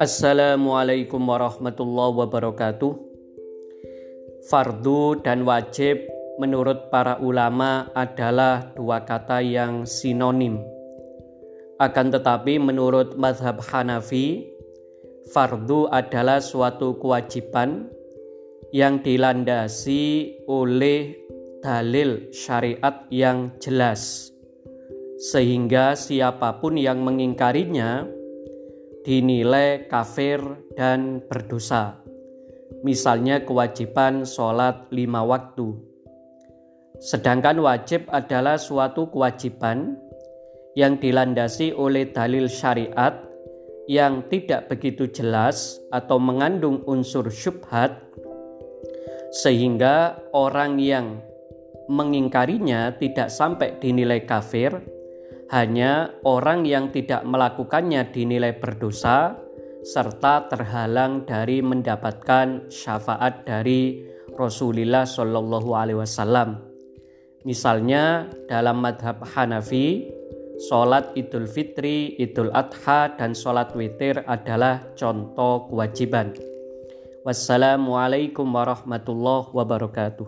Assalamualaikum warahmatullahi wabarakatuh. Fardu dan wajib menurut para ulama adalah dua kata yang sinonim. Akan tetapi menurut mazhab Hanafi, fardu adalah suatu kewajiban yang dilandasi oleh dalil syariat yang jelas sehingga siapa pun yang mengingkarinya dinilai kafir dan berdosa. Misalnya kewajiban sholat lima waktu. Sedangkan wajib adalah suatu kewajiban yang dilandasi oleh dalil syariat yang tidak begitu jelas atau mengandung unsur syubhat sehingga orang yang mengingkarinya tidak sampai dinilai kafir hanya orang yang tidak melakukannya dinilai berdosa serta terhalang dari mendapatkan syafaat dari Rasulullah Shallallahu Alaihi Wasallam. Misalnya dalam madhab Hanafi, sholat Idul Fitri, Idul Adha, dan sholat witir adalah contoh kewajiban. Wassalamualaikum warahmatullahi wabarakatuh.